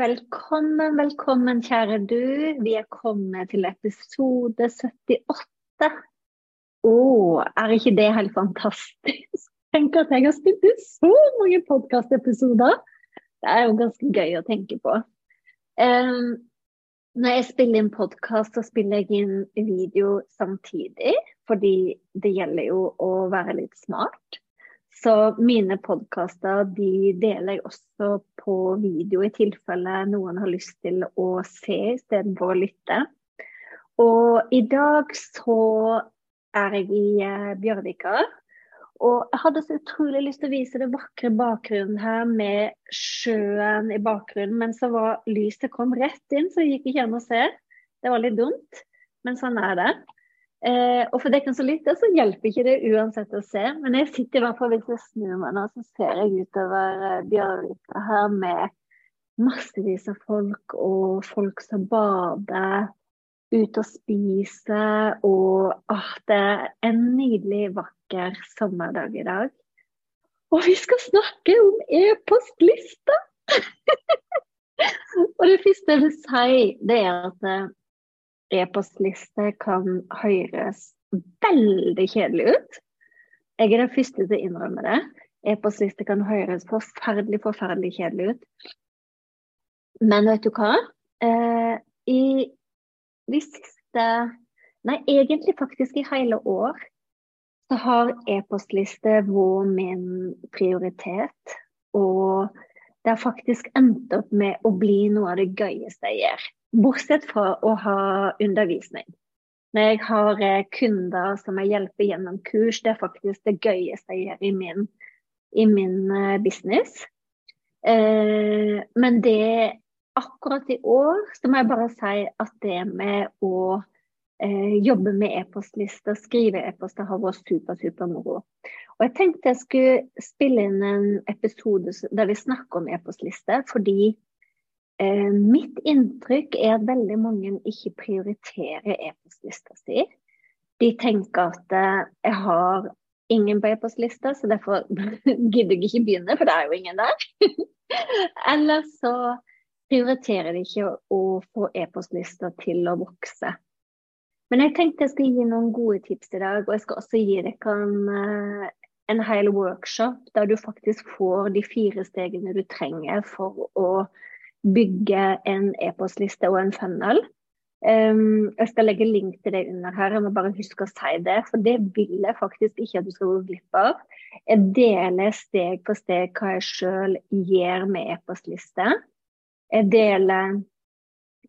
Velkommen, velkommen, kjære du. Vi er kommet til episode 78. Å, er ikke det helt fantastisk? Tenk at jeg har spilt ut så mange podkastepisoder! Det er jo ganske gøy å tenke på. Um, når jeg spiller inn podkast, så spiller jeg inn video samtidig. Fordi det gjelder jo å være litt smart. Så mine podkaster de deler jeg også på video i tilfelle noen har lyst til å se istedenfor å lytte. Og i dag så er jeg i eh, Bjørvika. Og jeg hadde så utrolig lyst til å vise det vakre bakgrunnen her med sjøen i bakgrunnen, men så var lyset kom rett inn, så det gikk ikke an å se. Det var litt dumt, men sånn er det. Eh, og for dere som lytter, så hjelper ikke det uansett å se. Men jeg sitter i hvert fall hvis jeg snur meg nå, så ser jeg utover eh, Bjørvika her med massevis av folk, og folk som bader, ute og spiser. Og ah, det er en nydelig, vakker sommerdag i dag. Og vi skal snakke om e-postlista! og det første jeg vil si, det er at eh, e-postliste kan høres veldig kjedelig ut. Jeg er den første til å innrømme det. E-postliste kan høres forferdelig, forferdelig kjedelig ut. Men vet du hva? Eh, I de siste Nei, egentlig faktisk i hele år så har e-postliste vært min prioritet. Og det har faktisk endt opp med å bli noe av det gøyeste jeg gjør. Bortsett fra å ha undervisning. Når jeg har eh, kunder som jeg hjelper gjennom kurs, det er faktisk det gøyeste jeg gjør i min, i min eh, business. Eh, men det akkurat i år så må jeg bare si at det med å jobbe med e-postlister, skrive e-poster, har vært super, super moro. Og jeg tenkte jeg skulle spille inn en episode der vi snakker om e-postlister, fordi Eh, mitt inntrykk er at veldig mange ikke prioriterer e-postlista si. De tenker at eh, jeg har ingen på e-postlista, så derfor gidder jeg ikke begynne, for det er jo ingen der. Eller så prioriterer de ikke å få e-postlista til å vokse. Men jeg tenkte jeg skal gi noen gode tips i dag, og jeg skal også gi dere en, eh, en hel workshop der du faktisk får de fire stegene du trenger for å bygge en e-postliste og en funnel. Um, jeg skal legge link til det under her, jeg må bare huske å si det. For det vil jeg faktisk ikke at du skal gå glipp av. Jeg deler steg for steg hva jeg sjøl gjør med e-postliste. Jeg deler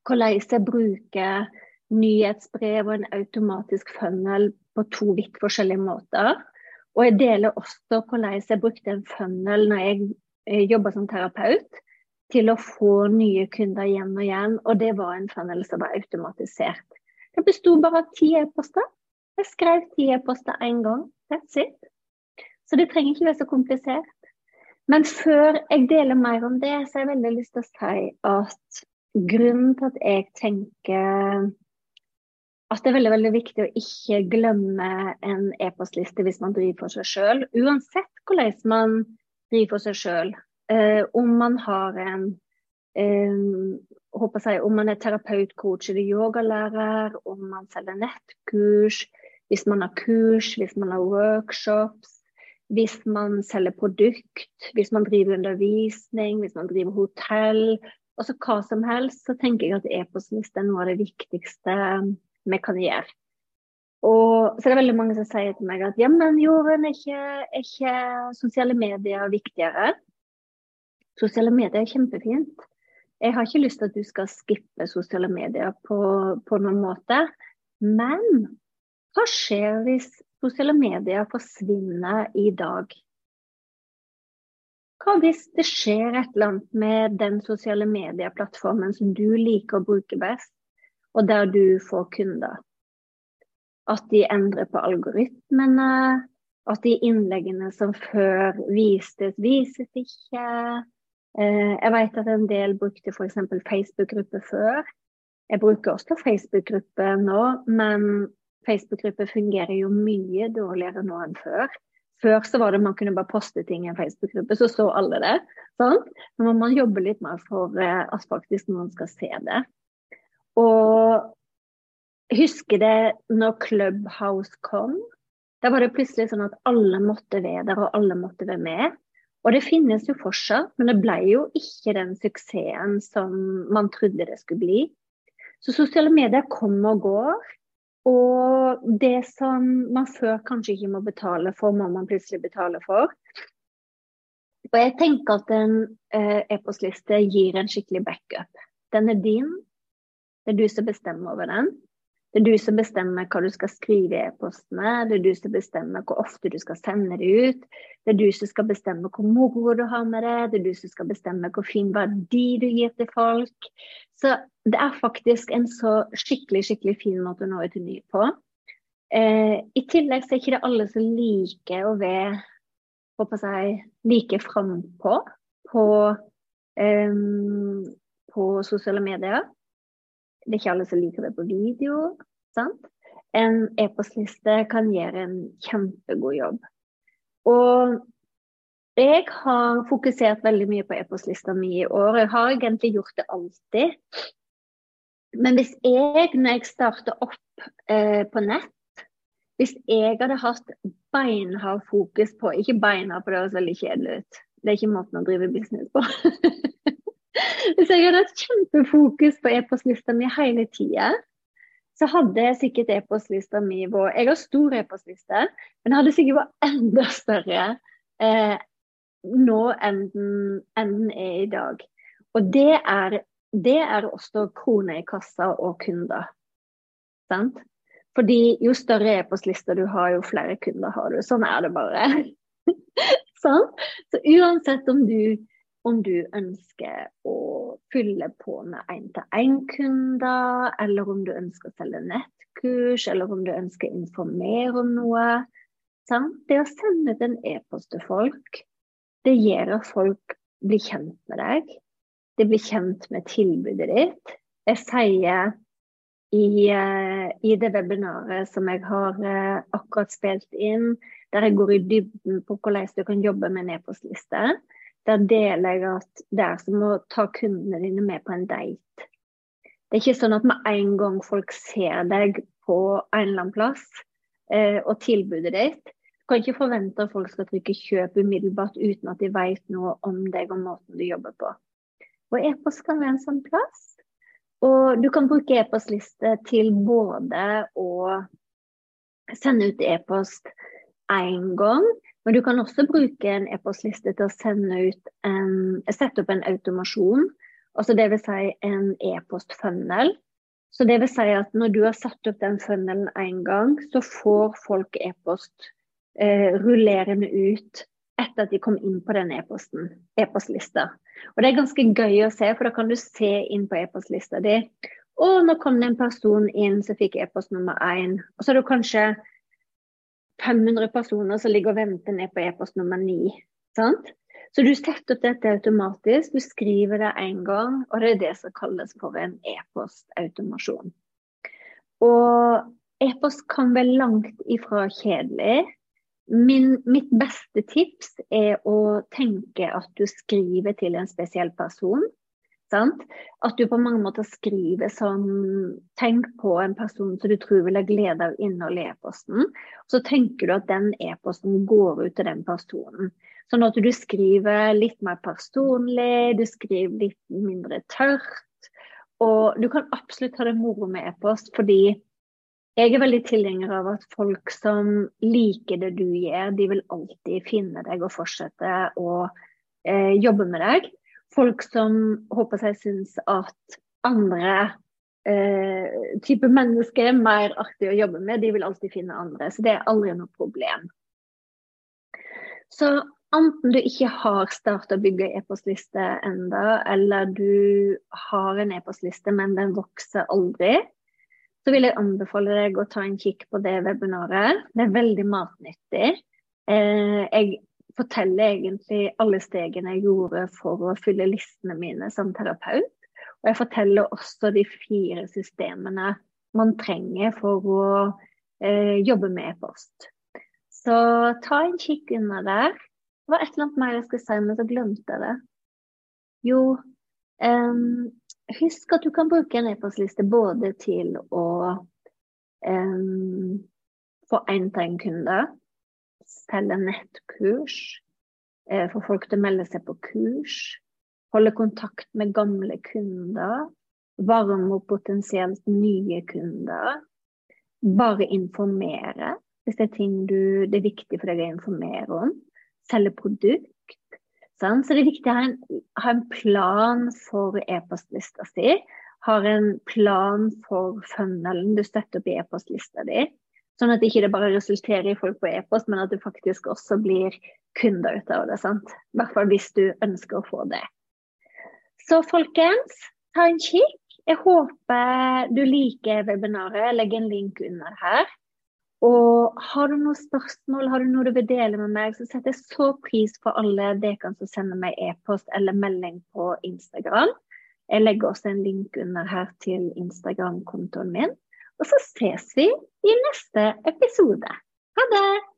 hvordan jeg bruker nyhetsbrev og en automatisk funnel på to vidt forskjellige måter. Og jeg deler også hvordan jeg brukte en funnel når jeg jobba som terapeut til å få nye kunder igjen og igjen. Og det var en funnel som var automatisert. Det besto bare av ti e-poster. Jeg skrev ti e-poster én gang. That's it. Så det trenger ikke være så komplisert. Men før jeg deler mer om det, så har jeg veldig lyst til å si at grunnen til at jeg tenker at det er veldig veldig viktig å ikke glemme en e-postliste hvis man driver for seg sjøl. Uansett hvordan man driver for seg sjøl, Eh, om man har en håper jeg, om man er terapeut, coach eller yogalærer, om man selger nettkurs, hvis man har kurs, hvis man har workshops, hvis man selger produkt, hvis man driver undervisning, hvis man driver hotell, altså hva som helst, så tenker jeg at e-postliste er noe av det viktigste vi kan gjøre. Og så er det veldig mange som sier til meg at ja, men Jorunn, er ikke sosiale medier viktigere? Sosiale medier er kjempefint. Jeg har ikke lyst til at du skal skippe sosiale medier på, på noen måte. Men hva skjer hvis sosiale medier forsvinner i dag? Hva hvis det skjer et eller annet med den sosiale medieplattformen som du liker å bruke best, og der du får kunder? At de endrer på algoritmene, at de innleggene som før vistes, vises ikke. Eh, jeg vet at en del brukte f.eks. Facebook-gruppe før. Jeg bruker også Facebook-gruppe nå, men Facebook-gruppe fungerer jo mye dårligere nå enn før. Før så var det man kunne bare poste ting i en Facebook-gruppe, så så alle det. Sant? Nå må man jobbe litt mer for eh, at faktisk noen skal se det. Og husker det når Clubhouse kom? Da var det plutselig sånn at alle måtte være der, og alle måtte være med. Og det finnes jo fortsatt, men det ble jo ikke den suksessen som man trodde det skulle bli. Så sosiale medier kommer og går. Og det som man før kanskje ikke må betale for, må man plutselig betale for. Og jeg tenker at en eh, e-postliste gir en skikkelig backup. Den er din. Det er du som bestemmer over den. Det er du som bestemmer hva du skal skrive i e-postene, det er du som bestemmer hvor ofte du skal sende det ut. Det er du som skal bestemme hvor moro du har med det, det er du som skal bestemme hvor fin verdi du gir til folk. Så det er faktisk en så skikkelig, skikkelig fin måte å nå ut til nye på. Eh, I tillegg så er ikke det alle som liker å være håper jeg, like frampå på, um, på sosiale medier. Det er ikke alle som liker det på video. Sant? En e-postliste kan gjøre en kjempegod jobb. Og jeg har fokusert veldig mye på e-postlista mi i år. Jeg har egentlig gjort det alltid. Men hvis jeg, når jeg starter opp eh, på nett, hvis jeg hadde hatt beinhard fokus på Ikke beinhard, for det høres veldig kjedelig ut. Det er ikke måten å drive business på. Hvis jeg hadde hatt kjempefokus på e-postlista mi hele tida, så hadde jeg sikkert e-postlista mi vært Jeg har stor e-postliste, men hadde sikkert vært enda større eh, nå enn den, enn den, er i dag. Og det er, det er også kroner i kassa og kunder. Sant? Fordi jo større e-postlister du har, jo flere kunder har du. Sånn er det bare. sånn? Så uansett om du om du ønsker å fylle på med én-til-én-kunder, eller om du ønsker å selge nettkurs, eller om du ønsker å informere om noe. Sant? Det å sende ut en e-post til folk, det gjør at folk blir kjent med deg. De blir kjent med tilbudet ditt. Jeg sier i, uh, i det webinaret som jeg har uh, akkurat spilt inn, der jeg går i dybden på hvordan du kan jobbe med en e-postliste, der deler jeg at det er som å ta kundene dine med på en date. Det er ikke sånn at med en gang folk ser deg på en eller annen plass eh, og tilbudet ditt, kan ikke forvente at folk skal trykke 'kjøp' umiddelbart uten at de vet noe om deg og måten du jobber på. Og e-post kan være en sånn plass. Og du kan bruke e-postliste til både å sende ut e-post én gang, men du kan også bruke en e-postliste til å en, sette opp en automasjon. Altså Dvs. Si en e-postfunnel. Så det vil si at når du har satt opp den funnelen én gang, så får folk e-post eh, rullerende ut etter at de kom inn på den e-posten, e-postlista. Og det er ganske gøy å se, for da kan du se inn på e-postlista di. Og nå kom det en person inn som fikk e-post nummer én. Og så har du kanskje 500 personer som ligger og venter ned på e-post nummer 9. Sant? Så du setter opp dette automatisk, du skriver det én gang, og det er det som kalles for en e-postautomasjon. Og e-post kan være langt ifra kjedelig. Min, mitt beste tips er å tenke at du skriver til en spesiell person. Sant? At du på mange måter skriver sånn Tenk på en person som du tror vil ha glede av innholdet i e-posten. Så tenker du at den e-posten går ut til den personen. Sånn at du skriver litt mer personlig, du skriver litt mindre tørt. Og du kan absolutt ha det moro med e-post, fordi jeg er veldig tilhenger av at folk som liker det du gjør, de vil alltid finne deg og fortsette å eh, jobbe med deg folk som håper jeg syns at andre eh, type mennesker er mer artig å jobbe med, de vil alltid finne andre. Så det er aldri noe problem. Så enten du ikke har starta å bygge e-postliste enda, eller du har en e-postliste, men den vokser aldri, så vil jeg anbefale deg å ta en kikk på det webinaret. Det er veldig matnyttig. Eh, jeg forteller egentlig alle stegene jeg gjorde for å fylle listene mine som terapeut. Og jeg forteller også de fire systemene man trenger for å eh, jobbe med e-post. Så ta en kikk under der. Det var et eller annet mer jeg skulle si, men så glemte jeg det. Jo, um, husk at du kan bruke en e-postliste både til å um, få én-til-én-kunder selge nettkurs, eh, få folk til å melde seg på kurs, holde kontakt med gamle kunder, varme opp potensielt nye kunder. Bare informere hvis det er ting du, det er viktig for deg å informere om. Selge produkt. Sant? Så det er viktig å ha en, ha en plan for e-postlista si. Har en plan for funnelen du støtter opp i e-postlista di. Sånn at det ikke bare resulterer i folk på e-post, men at det faktisk også blir kunder ut av det. sant? I hvert fall hvis du ønsker å få det. Så folkens, ta en kikk. Jeg håper du liker webinaret. Legger en link under her. Og har du noen spørsmål, har du noe du vil dele med meg, så setter jeg så pris på alle dere som sender meg e-post eller melding på Instagram. Jeg legger også en link under her til Instagram-kontoen min. Og så ses vi i neste episode. Ha det!